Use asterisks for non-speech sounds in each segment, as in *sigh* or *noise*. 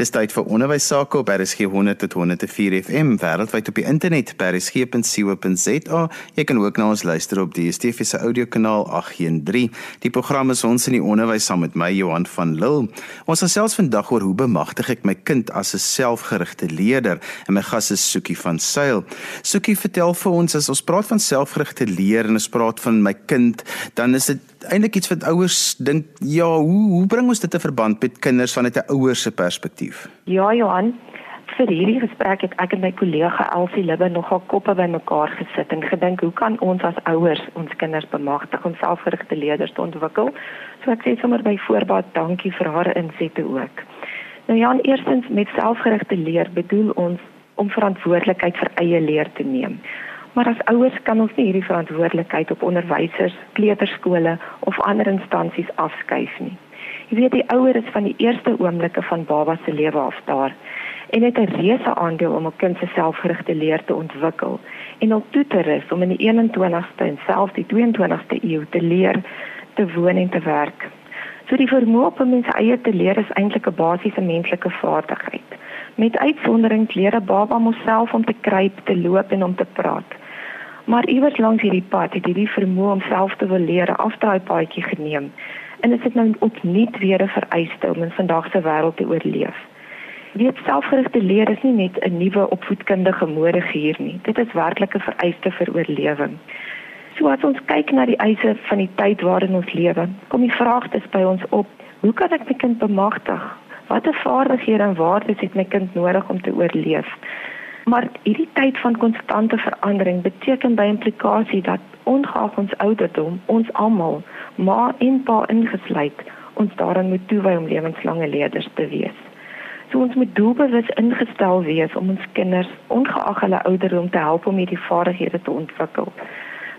Dis tyd vir onderwys sake op RSG 100 tot 104 FM wêreldwyd op die internet by rsg.co.za. Jy kan ook na ons luister op die DSTV se audiokanaal 813. Die program is ons in die onderwys saam met my Johan van Lille. Ons gesels vandag oor hoe bemagtig ek my kind as 'n selfgerigte leerder en my gas is Sukie van Sail. Sukie, vertel vir ons as ons praat van selfgerigte leer en ons praat van my kind, dan is dit eintlik iets wat ouers dink, ja, hoe hoe bring ons dit te verband met kinders vanuit 'n ouer se perspektief? Ja, Johan, vir hierdie gesprek het ek en my kollega Elsie Libbe nogal koppe bymekaar gesit en gedink, hoe kan ons as ouers ons kinders bemagtig om selfgerigte leerders te ontwikkel? So ek sê sommer by voorbaat dankie vir haar insette ook. Nou ja, eerstens met selfgerigte leer bedoel ons om verantwoordelikheid vir eie leer te neem. Maar as ouers kan ons nie hierdie verantwoordelikheid op onderwysers, kleuterskole of ander instansies afskuif nie. Jy weet die ouer is van die eerste oomblikke van baba se lewe af daar en het 'n reuse aandeel om 'n kind se selfgerigte leer te ontwikkel en om toe te rus om in die 21ste en selfs die 22ste eeu te leer, te woon en te werk. So die vermoë om mens eie te leer is eintlik 'n basiese menslike vaardigheid. Met uitsondering leer 'n baba homself om te kruip, te loop en om te praat. Maar iewers langs hierdie pad het hierdie vermoë om self te wil leer afdraai paadjie geneem. En dit is nou opnuut weer 'n vereiste om in vandag se wêreld te oorleef. Weet selfgerigte leer is nie net 'n nuwe opvoedkundige mode hier nie. Dit is werklik 'n vereiste vir oorlewing. So as ons kyk na die eise van die tyd waarin ons lewe, kom die vraag dis by ons op: Hoe kan ek my kind bemagtig? Watter vaardighede en waardes het my kind nodig om te oorleef? Maar hierdie tyd van konstante verandering beteken by implikasie dat ongeag ons ouderdom, ons almal, ma en pa ingesluit, ons daarin moet toewy om lewenslange leerders te wees. So ons moet doelbewus ingestel wees om ons kinders ongeag hulle ouderdom te help om hierdie vaardighede te ontwikkel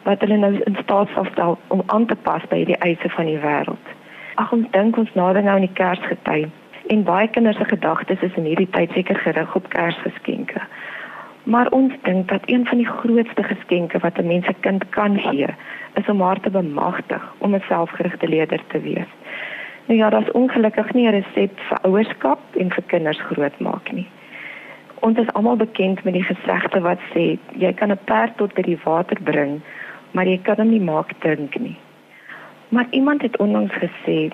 wat hulle nou in staat sal stel om aan te pas by die eise van die wêreld. Ag ons dink ons nader nou aan die Kersgety en baie kinders se gedagtes is in hierdie tyd seker gerig op Kersgeskenke. Maar ons dink dat een van die grootste geskenke wat 'n mens se kind kan gee, is om haar te bemagtig om 'n selfgerigte leerder te wees. Nou ja, daar's ongelukkig nie 'n resep vir ouerskap en vir kinders grootmaak nie. Ons is almal bekend met die gesegde wat sê jy kan 'n perd tot by die water bring, maar jy kan hom nie maak drink nie. Maar iemand het onlangs gesê,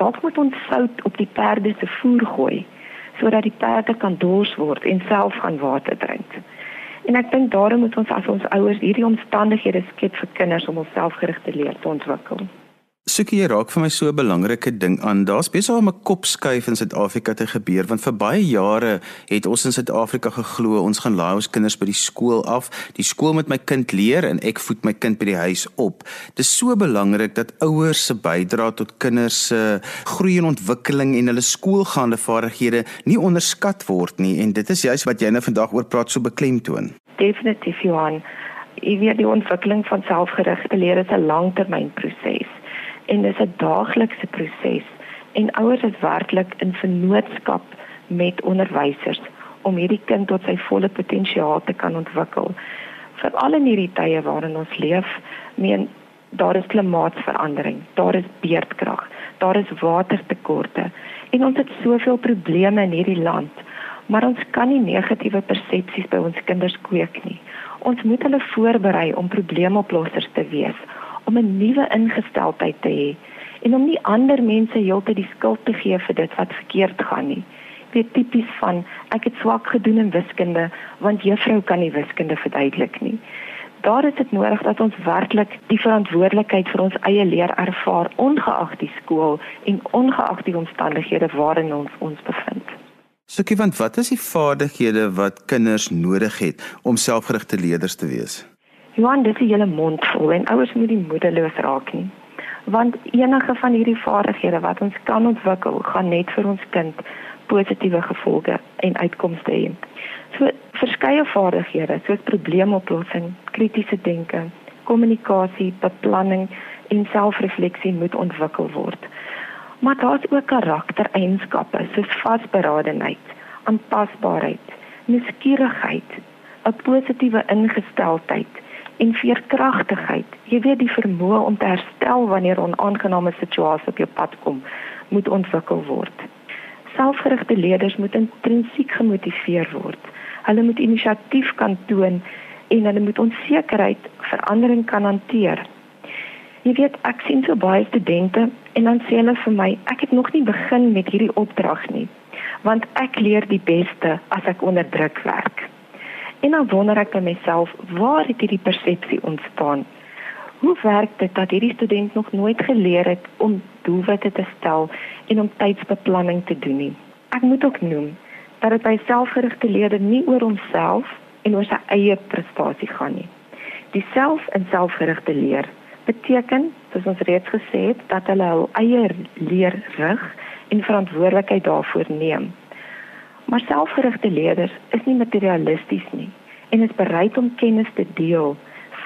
dalk moet ons sout op die perde se voer gooi sodat die perde kan dors word en self gaan water drink. En ek dink daarom moet ons as ons ouers hierdie omstandighede skep vir kinders om homself gerig te leer te ontwikkel. Sukkie raak vir my so 'n belangrike ding aan. Daar's besig om 'n kopskuif in Suid-Afrika te gebeur want vir baie jare het ons in Suid-Afrika geglo ons gaan laai ons kinders by die skool af. Die skool moet my kind leer en ek voed my kind by die huis op. Dit is so belangrik dat ouers se bydrae tot kinders se groei en ontwikkeling en hulle skoolgaande vaardighede nie onderskat word nie en dit is juist wat jy nou vandag oor praat so beklemtoon. Definitief Johan. Ek weet die ontwikkeling van selfgerigte leer is 'n langtermynproses en dis 'n daaglikse proses en ouers is werklik in vennootskap met onderwysers om hierdie kind tot sy volle potensiaal te kan ontwikkel. Veral in hierdie tye waarin ons leef, meen daar is klimaatsverandering, daar is beerdkrag, daar is watertekorte en ons het soveel probleme in hierdie land, maar ons kan nie negatiewe persepsies by ons kinders kweek nie. Ons moet hulle voorberei om probleemoplossers te wees om 'n nuwe ingesteldheid te hê en om nie ander mense heeltyd die skuld te gee vir dit wat verkeerd gaan nie. Dit tipies van ek het swak gedoen in wiskunde want juffrou kan nie wiskunde verduidelik nie. Daar is dit nodig dat ons werklik die verantwoordelikheid vir ons eie leer ervaar ongeag die skool en ongeag die omstandighede waarin ons ons bevind. Sukkie, want wat is die vaardighede wat kinders nodig het om selfgerigte leerders te wees? Johan, dit is hele mond vol en ouers moet nie moedeloos raak nie. Want enige van hierdie vaardighede wat ons kan ontwikkel, gaan net vir ons kind positiewe gevolge en uitkomste hê. So verskeie vaardighede soos probleemoplossing, kritiese denke, kommunikasie, beplanning en selfrefleksie moet ontwikkel word. Maar daar's ook karaktereienskappe soos vasberadenheid, aanpasbaarheid, nuuskierigheid, 'n positiewe ingesteldheid en veerkragtigheid. Jy weet die vermoë om te herstel wanneer onaangename situasies op jou pad kom, moet ontwikkel word. Selfgerigte leerders moet intrinsiek gemotiveer word. Hulle moet inisiatief kan toon en hulle moet onsekerheid verandering kan hanteer. Jy weet, ek sien so baie studente en dan sê hulle vir my, ek het nog nie begin met hierdie opdrag nie, want ek leer die beste as ek onder druk werk. En dan wonder ek by myself, waar het hierdie persepsie ontstaan? Hoe werk dit dat hierdie student nog nooit geleer het om doelwitte te stel en om tydsbeplanning te doen nie? Ek moet ook noem dat dit by selfgerigte leerders nie oor homself en oor sy eie prestasie gaan nie. Die self en selfgerigte leer beteken, soos ons reeds gesê het, dat hulle hul eie leer rig en verantwoordelikheid daarvoor neem. Maar selfgerigte leerders is nie materialisties nie en is bereid om kennis te deel,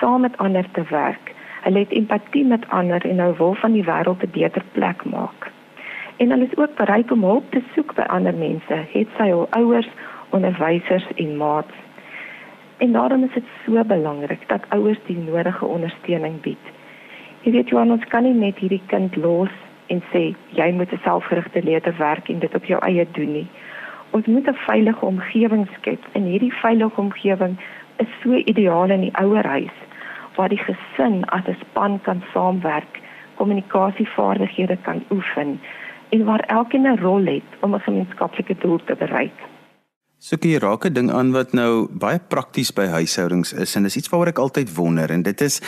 saam met ander te werk Hulle het empatie met ander en hulle wil van die wêreld 'n beter plek maak. En hulle is ook bereid om hulp te soek by ander mense, het sy hul ouers, onderwysers en maats. En daarom is dit so belangrik dat ouers die nodige ondersteuning bied. Jy weet Johan, ons kan nie net hierdie kind los en sê jy moet 'n selfgerigte lewe werk en dit op jou eie doen nie. Ons moet 'n veilige omgewing skep en hierdie veilige omgewing is so ideaal in die ouerhuis waar die gesin as 'n span kan saamwerk, kommunikasievaardighede kan oefen en waar elkeen 'n rol het om 'n gemeenskaplike doel te bereik. So kyk jy raak 'n ding aan wat nou baie prakties by huishoudings is en dis iets waaroor ek altyd wonder en dit is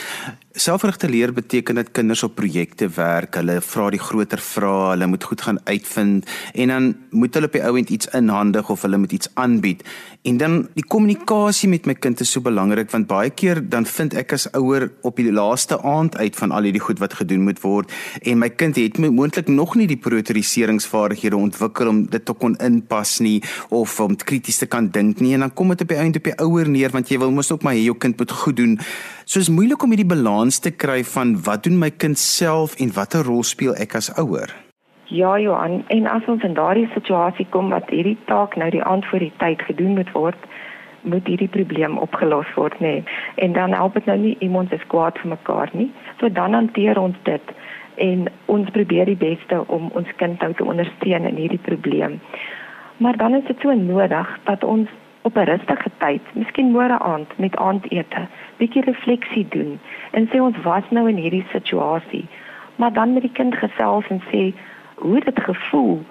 Selfgerigte leer beteken dat kinders op projekte werk, hulle vra die groter vrae, hulle moet goed gaan uitvind en dan moet hulle op die ouend iets inhandig of hulle moet iets aanbied. En dan die kommunikasie met my kind is so belangrik want baie keer dan vind ek as ouer op die laaste aand uit van al hierdie goed wat gedoen moet word en my kind het moontlik nog nie die prioritering ontwikkel om dit te kon inpas nie of om krities te kan dink nie en dan kom dit op die ouend op die ouer neer want jy wil mos ook maar hê jou kind moet goed doen. So is moeilik om hierdie balans te kry van wat doen my kind self en watter rol speel ek as ouer? Ja Johan, en as ons in daardie situasie kom wat hierdie taak nou die aand voor die tyd gedoen moet word, moet hierdie probleem opgelos word, nê. Nee. En dan help dit nou nie iemand se kwaad vir mekaar nie. So dan hanteer ons dit en ons probeer die beste om ons kind nou te ondersteun in hierdie probleem. Maar dan is dit so nodig dat ons op 'n rustige tyd, miskien môre aand met aandete, bietjie refleksie doen en sê ons was nou in hierdie situasie. Maar dan met die kind gesels en sê hoe dit gevoel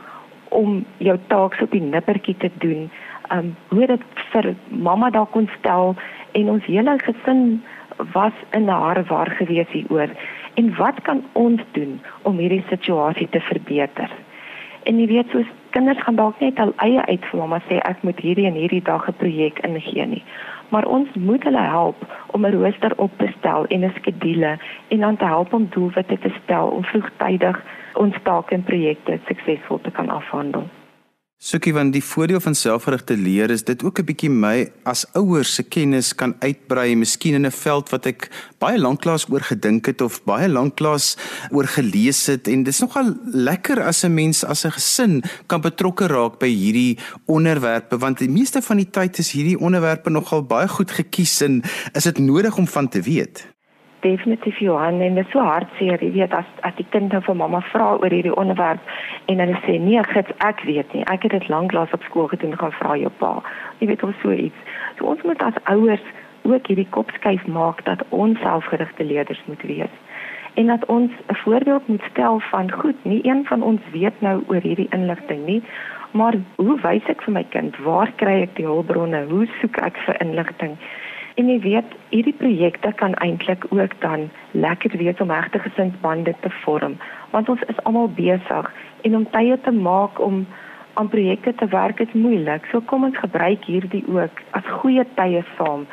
om jou taak so op die nippertjie te doen. Um hoe dit vir mamma daar kon stel en ons hele gesin was in haar war gewees hieroor. En wat kan ons doen om hierdie situasie te verbeter? En jy weet soos kinders gaan dalk net al eie uitvoer maar sê ek moet hierdie en hierdie dag 'n projek ingee nie. Maar ons moet hulle help om 'n rooster op te stel en 'n skedule en dan te help om doelwitte te stel om vroegtydig ons take en projekte suksesvol te kan afhandel. Sukkie van die voordeel van selfgerigte leer is dit ook 'n bietjie my as ouers se kennis kan uitbrei, miskien in 'n veld wat ek baie lanklaas oor gedink het of baie lanklaas oor gelees het. En dis nogal lekker as 'n mens as 'n gesin kan betrokke raak by hierdie onderwerpe want die meeste van die tyd is hierdie onderwerpe nogal baie goed gekies en is dit nodig om van te weet definitief Johan en dit is so hartseer, jy weet as as die kind nou vir mamma vra oor hierdie onderwerp en hulle sê nee, gits, ek weet nie. Ek het dit lanklaas op skool gedoen, gaan vra jou pa. Jy weet of so iets. So ons moet as ouers ook hierdie kop skuif maak dat ons selfgerigte leerders moet wees en dat ons 'n voorbeeld moet stel van goed, nie een van ons weet nou oor hierdie inligting nie, maar hoe wys ek vir my kind waar kry ek die hulpbronne? Hoe soek ek vir inligting? En jy weet, hierdie projekte kan eintlik ook dan lekker wees om regte gesinsbande te vorm, want ons is almal besig en om tye te maak om aan projekte te werk is moeilik. So kom ons gebruik hierdie ook as goeie tye saam.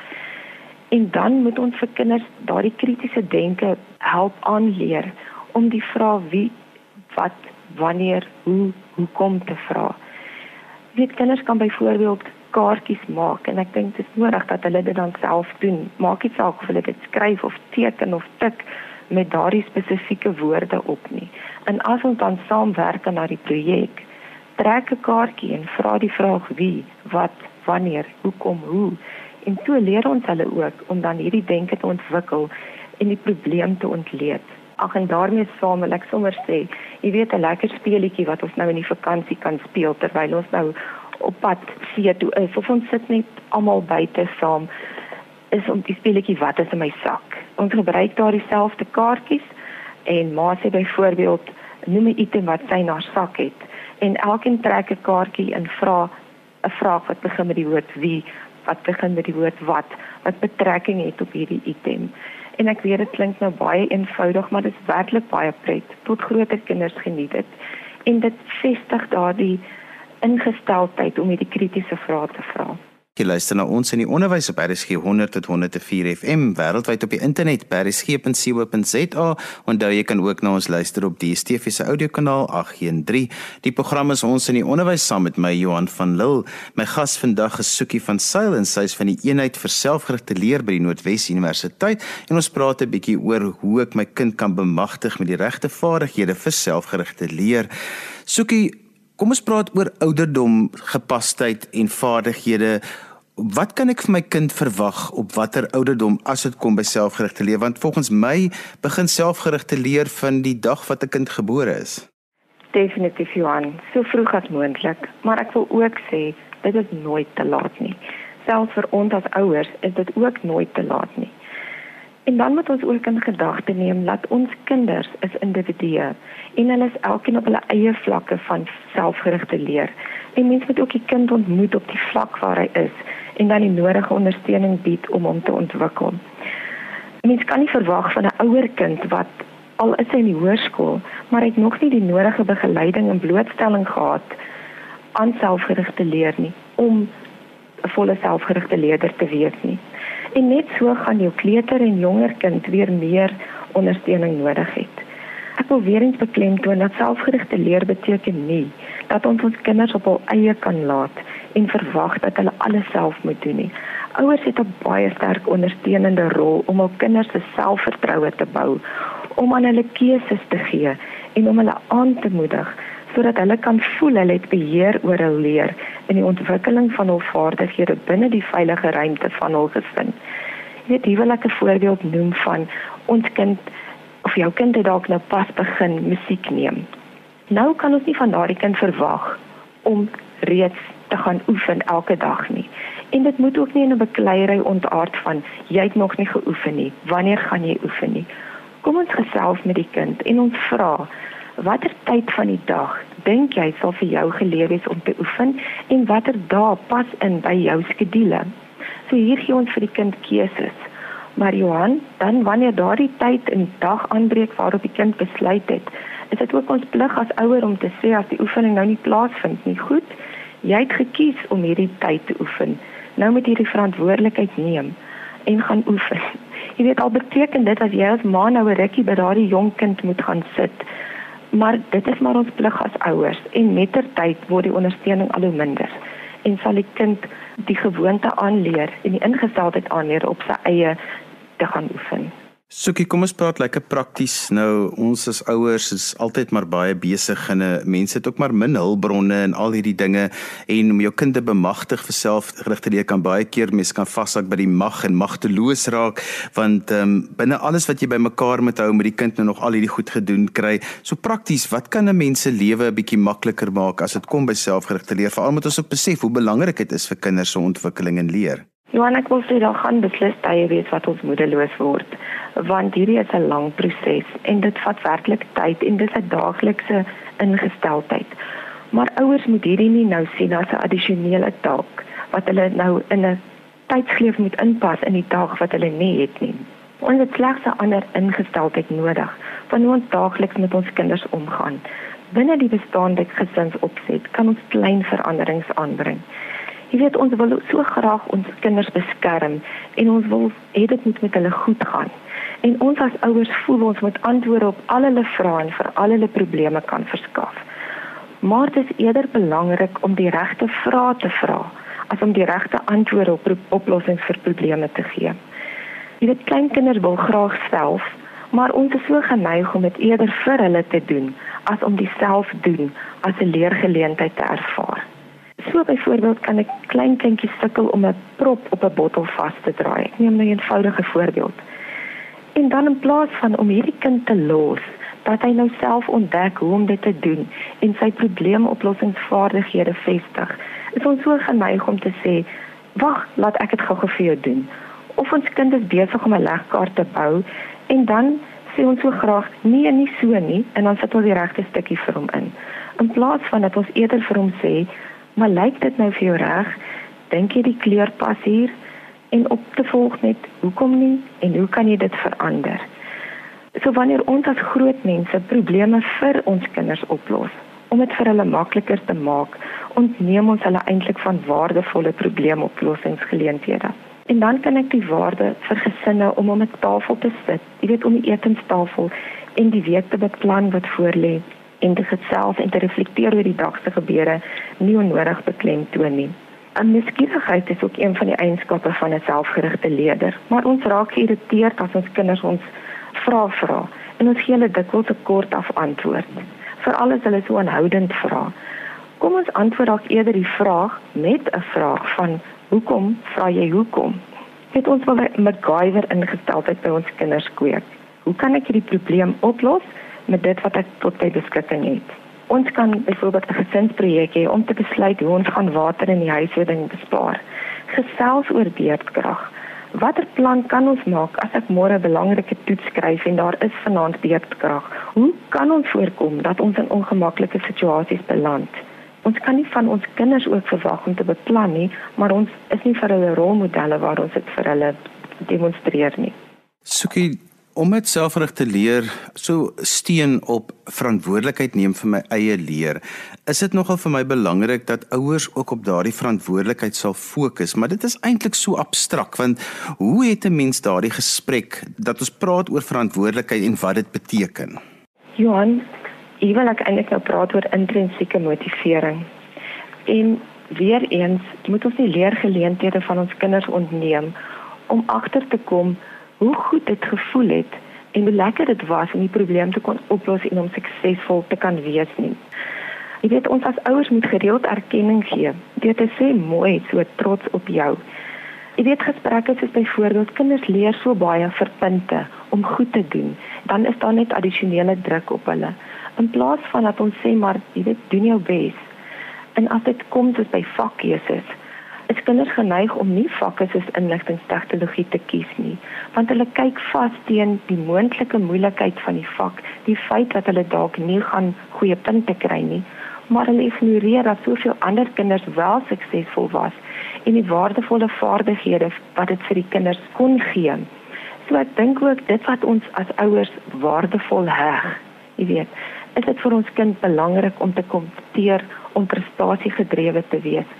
En dan moet ons vir kinders daardie kritiese denke help aanleer om die vrae wie, wat, wanneer, hoe, hoekom te vra. Weet kinders kan byvoorbeeld kaartjies maak en ek dink dit is nodig dat hulle dit dan self doen. Maak nie saak of hulle dit skryf of teken of tik met daardie spesifieke woorde op nie. En as ons dan saamwerk aan daardie projek, trek 'n kaartjie en vra die vraag wie, wat, wanneer, hoekom, hoe. En so leer ons hulle ook om dan hierdie denke te ontwikkel en die probleem te ontleed. Ag en daarmee saam wil ek sommer sê, jy weet 'n lekker speletjie wat ons nou in die vakansie kan speel terwyl ons nou op pad see toe is of ons sit net almal buite saam is om die speletjie wat is in my sak. Ons gebruik daar dieselfde kaartjies en ma sê byvoorbeeld noem 'n item wat sy na sak het en elkeen trek 'n kaartjie en vra 'n vraag wat begin met die woord wie, wat begin met die woord wat, wat betrekking het op hierdie item. En ek weet dit klink nou baie eenvoudig, maar dit is werklik baie pret. Tot groter kinders geniet dit. En dit vestig daardie ingesteldheid om hierdie kritiese vrae te vra. Jy luister na ons in die onderwys op RSG 100 tot 104 FM wêreldwyd op die internet by rsg.co.za en daar jy kan ook na ons luister op die DSTV se audiokanaal 813. Die program is ons in die onderwys saam met my Johan van Lille. My gas vandag is Sukie van Sail en sy is van die eenheid vir selfgerigte leer by die Noordwes Universiteit en ons praat 'n bietjie oor hoe ek my kind kan bemagtig met die regte vaardighede vir selfgerigte leer. Sukie Kom ons praat oor ouderdom, gepasheid en vaardighede. Wat kan ek vir my kind verwag op watter ouderdom as dit kom by selfgerigte leer? Want volgens my begin selfgerigte leer van die dag wat 'n kind gebore is. Definitief Johan. So vroeg as moontlik. Maar ek wil ook sê dit is nooit te laat nie. Selfs vir ons as ouers is dit ook nooit te laat nie en dan moet ons ook in gedagte neem dat ons kinders is individue en hulle is elkeen op hulle eie vlakke van selfgerigte leer en mens moet ook die kind ontmoet op die vlak waar hy is en dan die nodige ondersteuning bied om hom te ontwikkel. Mens kan nie verwag van 'n ouer kind wat al is hy in die hoërskool, maar hy het nog nie die nodige begeleiding en blootstelling gehad aan selfgerigte leer nie om 'n volle selfgerigte leerder te wees nie. En net so gaan jou kleuter en jonger kind weer meer ondersteuning nodig het. Ek wil weer eens beklemtoon dat selfgerigte leer beteken nie dat ons ons kinders op hul eie kan laat en verwag dat hulle alles self moet doen nie. Ouers het 'n baie sterk ondersteunende rol om hul kinders se selfvertroue te bou, om aan hulle keuses te gee en om hulle aan te moedig sodat hulle kan voel hulle het beheer oor hul leer en die ontwikkeling van hul vaardighede binne die veilige ruimte van hul gesin. Jy weet, hier wil ek 'n voorbeeld noem van ons kind of jou kind het dalk nou pas begin musiek neem. Nou kan ons nie van daardie kind verwag om reeds te gaan oefen elke dag nie. En dit moet ook nie in 'n bekleierery ontaard van jy het nog nie geoefen nie. Wanneer gaan jy oefen nie? Kom ons gesels met die kind en ons vra watter tyd van die dag dink jy sal vir jou geleer wees om te oefen en watter dae pas in by jou skedule? So hier gee ons vir die kind keuses. Maar Johan, dan wanneer daardie tyd en dag aanbreek waarop die kind besluit het, is dit ook ons plig as ouer om te sê as die oefening nou nie plaasvind nie, goed? Jy het gekies om hierdie tyd te oefen. Nou moet jy die verantwoordelikheid neem en gaan oefen. *laughs* Jy weet al beteken dit as jy as ma nou 'n rukkie by daardie jong kind moet gaan sit. Maar dit is maar ons plig as ouers en mettertyd word die ondersteuning al hoe minder en sal die kind die gewoonte aanleer en die ingesteldheid aanleer op sy eie te gaan oefen. Sukie, kom ons praat lekker prakties. Nou, ons as ouers is altyd maar baie besig en mense het ook maar min hulpbronne en al hierdie dinge en om jou kind te bemagtig vir selfgerigte leer kan baie keer mense kan vashak by die mag en magteloos raak want ehm um, binne alles wat jy bymekaar moet hou met die kind nou nog al hierdie goed gedoen kry. So prakties, wat kan 'n mens se lewe 'n bietjie makliker maak as dit kom by selfgerigte leer? Veral moet ons ook besef hoe belangrik dit is vir kinders se ontwikkeling en leer. Johan, ek wil sê daar gaan beslis tye wees wat ons moedeloos word want hierdie is 'n lang proses en dit vat werklik tyd en dis 'n daaglikse ingesteldheid. Maar ouers moet hierdie nie nou sien as 'n addisionele taak wat hulle nou in 'n tydsgleef moet inpas in die dag wat hulle nie het nie. Ons het slegs 'n ander ingesteldheid nodig van hoe ons daagliks met ons kinders omgaan. Binne die bestaande gesinsopset kan ons klein veranderings aanbring. Jy weet ons wil so graag ons kinders beskerm en ons wil hê dit moet met hulle goed gaan. En ons as ouers voel ons moet antwoorde op al hulle vrae en vir al hulle probleme kan verskaf. Maar dit is eerder belangrik om die regte vrae te vra as om die regte antwoorde op oplossings vir probleme te gee. Jy weet kleinkinders wil graag self, maar ons is so geneig om dit eerder vir hulle te doen as om dit self doen as 'n leergeleentheid te ervaar. So byvoorbeeld kan 'n klein kindjie sukkel om 'n prop op 'n bottel vas te draai. Ek neem nou 'n eenvoudige voorbeeld En dan in plaas van om hierdie kind te los, dat hy nou self ontdek hoe om dit te doen en sy probleemoplossingsvaardighede vestig, is ons so geneig om te sê, "Wag, laat ek dit gou-gou vir jou doen." Of ons kind is besig om 'n legkaart te bou en dan sê ons so graag, "Nee, nie so nie," en dan sit ons die regte stukkie vir hom in. In plaas van dat ons eerder vir hom sê, "Maar lyk dit nou vir jou reg? Dink jy die kleur pas hier?" En op te volg met hoekom nie en hoe kan jy dit verander? So wanneer ons as groot mense probleme vir ons kinders oplos om dit vir hulle makliker te maak, ontneem ons hulle eintlik van waardevolle probleemoplossingsgeleenthede. En dan kan ek die waarde vir gesinne om om 'n tafel te sit, jy weet om die etenstafel en die week te beplan wat voorlê en te gesels en te reflekteer oor die dag se gebeure nie onnodig beklemtoon nie. En nuuskierigheid is ook een van die eienskappe van 'n selfgerigte leier, maar ons raak geïrriteerd as ons kinders ons vra vra en ons gee hulle dikwels 'n kort af antwoord. Veral as hulle so aanhoudend vra. Kom ons antwoord dalk eerder die vraag met 'n vraag van hoekom vra jy hoekom? Het ons wel 'n MacGyver ingesteldheid by ons kinders kweek. Hoe kan ek hierdie probleem oplos met dit wat ek tot my beskikking het? Ons kan byvoorbeeld 'n gesinsprojek hê om te besluit hoe ons gaan water in die huishouding bespaar. Gesels oor beerdkrag. Watter plan kan ons maak as ek môre 'n belangrike toets skryf en daar is vanaand beerdkrag? Hoe kan ons voorkom dat ons in ongemaklike situasies beland? Ons kan nie van ons kinders ook verwag om te beplan nie, maar ons is nie vir hulle rolmodelle waar ons dit vir hulle demonstreer nie. Sukie, om met selfrig te leer so steen op verantwoordelikheid neem vir my eie leer. Is dit nogal vir my belangrik dat ouers ook op daardie verantwoordelikheid sal fokus? Maar dit is eintlik so abstrakt want hoe het 'n mens daardie gesprek dat ons praat oor verantwoordelikheid en wat dit beteken? Johan ek wil ek eintlik nou praat oor intrinsieke motivering. En weer eens moet ons die leergeleenthede van ons kinders ontneem om agter te kom hoe goed dit gevoel het en hoe lekker dit was om die probleem te kon oplos en om suksesvol te kan wees nie. Jy weet ons as ouers moet gereeld erkenning gee. Dit is sê mooi, so trots op jou. Jy weet gesprekke soos byvoorbeeld kinders leer so baie vir punte om goed te doen, dan is daar net addisionele druk op hulle. In plaas van dat ons sê maar jy weet doen jou bes. En as dit kom soos by vakkeuses, is kinders geneig om nie vakke soos inligtingstegnologie te kies nie, want hulle kyk vas teen die moontlike moeilikheid van die vak, die feit dat hulle dalk nie gaan goeie punte kry nie, maar hulle ignoreer dat soveel ander kinders wel suksesvol was en die waardevolle vaardighede wat dit vir die kinders kon gee. So ek dink ook dit wat ons as ouers waardevol heg, jy weet, is dit vir ons kind belangrik om te kompeteer om prestasiegedrewe te wees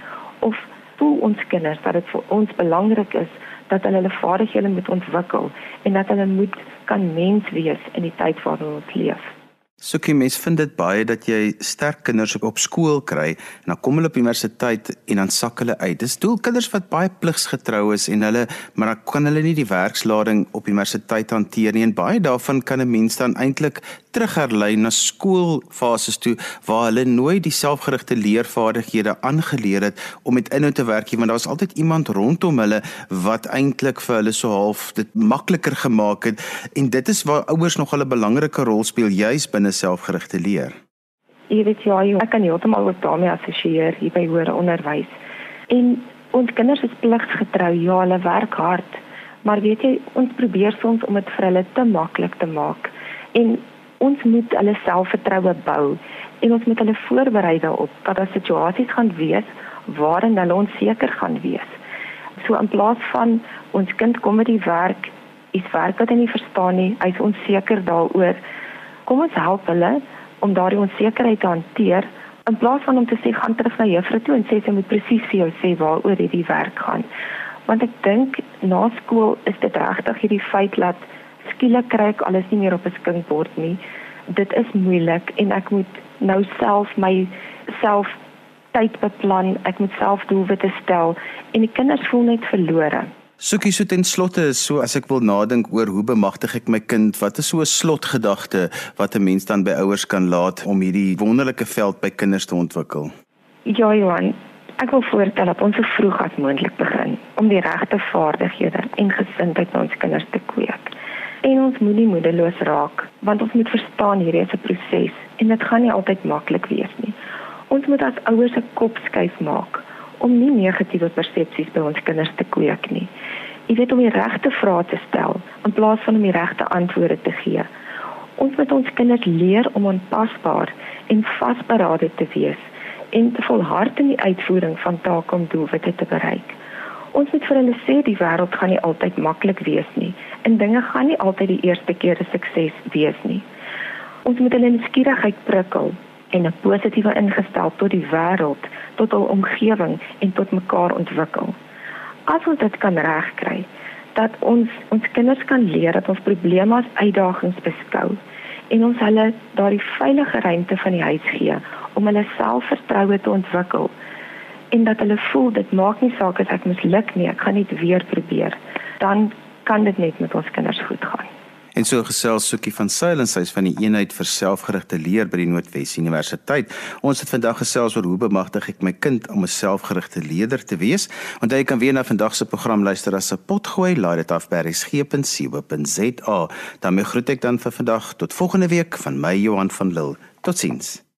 of voel ons kinders dat dit vir ons belangrik is dat hulle hulle vaardighede moet ontwikkel en dat hulle moet kan mens wees in die tyd waarin ons leef. Soekie mens vind dit baie dat jy sterk kinders op skool kry en dan kom hulle op universiteit en dan sak hulle uit. Dis doel kinders wat baie pligsgetrou is en hulle maar dan kan hulle nie die werkslading op universiteit hanteer nie en baie daarvan kan 'n mens dan eintlik terugherlei na skoolfases toe waar hulle nooit die selfgerigte leervaardighede aangeleer het om met inhoud te werk nie want daar was altyd iemand rondom hulle wat eintlik vir hulle so half dit makliker gemaak het en dit is waar ouers nog 'n belangrike rol speel juis binne 'n selfgerigte leer. Jy weet ja, jy, ek kan heeltemal ook daarmee assosieer hier by hoër onderwys. En ons kinders is pligsgetrou, ja, hulle werk hard, maar weet jy, ons probeer soms om dit vir hulle te maklik te maak. En ons moet hulle selfvertroue bou en ons moet hulle voorberei daarop dat daar situasies gaan wees waarin hulle onseker gaan wees. So in plaas van ons kind kom met die werk, is werk wat hy nie verstaan nie, hy's onseker daaroor kom ons help hulle om daardie onsekerheid te hanteer in plaas van om te sê gaan terug na juffrou toe en sê sy moet presies vir jou sê waaroor hierdie werk gaan. Want ek dink na skool is dit regtig hierdie feit dat skielik kry ek alles nie meer op 'n skinkbord nie. Dit is moeilik en ek moet nou self my self tyd beplan, ek moet self doelwitte stel en die kinders voel net verlore. Soekie so ten slotte is so as ek wil nadink oor hoe bemagtig ek my kind, wat is so 'n slotgedagte wat 'n mens dan by ouers kan laat om hierdie wonderlike veld by kinders te ontwikkel? Ja, Johan, ek wil voorstel dat ons so vroeg as moontlik begin om die regte vaardighede en gesindheid by ons kinders te kweek. En ons moenie moedeloos raak, want ons moet verstaan hierdie is 'n proses en dit gaan nie altyd maklik wees nie. Ons moet as ouers 'n kop skuif maak om nie negatiewe persepsies by ons kinders te kweek nie. Jy weet om die regte vrae te stel in plaas van om die regte antwoorde te gee. Ons moet ons kinders leer om aanpasbaar en vasberade te wees en te volhard in die uitvoering van take om doelwitte te bereik. Ons moet vir hulle sê die wêreld gaan nie altyd maklik wees nie en dinge gaan nie altyd die eerste keer 'n sukses wees nie. Ons moet hulle nuuskierigheid prikkel en 'n positiewe ingestel tot die wêreld, tot hul omgewing en tot mekaar ontwikkel. As ons dit kan regkry, dat ons ons kinders kan leer dat ons probleme as uitdagings beskou en ons hulle daardie veilige ruimte van die huis gee om hulle selfvertroue te ontwikkel en dat hulle voel dit maak nie saak as ek misluk nie, ek gaan net weer probeer. Dan kan dit net met ons kinders goed gaan. En so gesels Sukie van Silence huis van die eenheid vir selfgerigte leer by die Noordwes Universiteit. Ons het vandag gesels oor hoe bemagtig ek my kind om 'n selfgerigte leier te wees. Want jy kan weer na vandag se program luister as 'n potgooi, laai dit af by resgep.co.za. daarmee groet ek dan vir vandag tot volgende week van my Johan van Lille. Totsiens.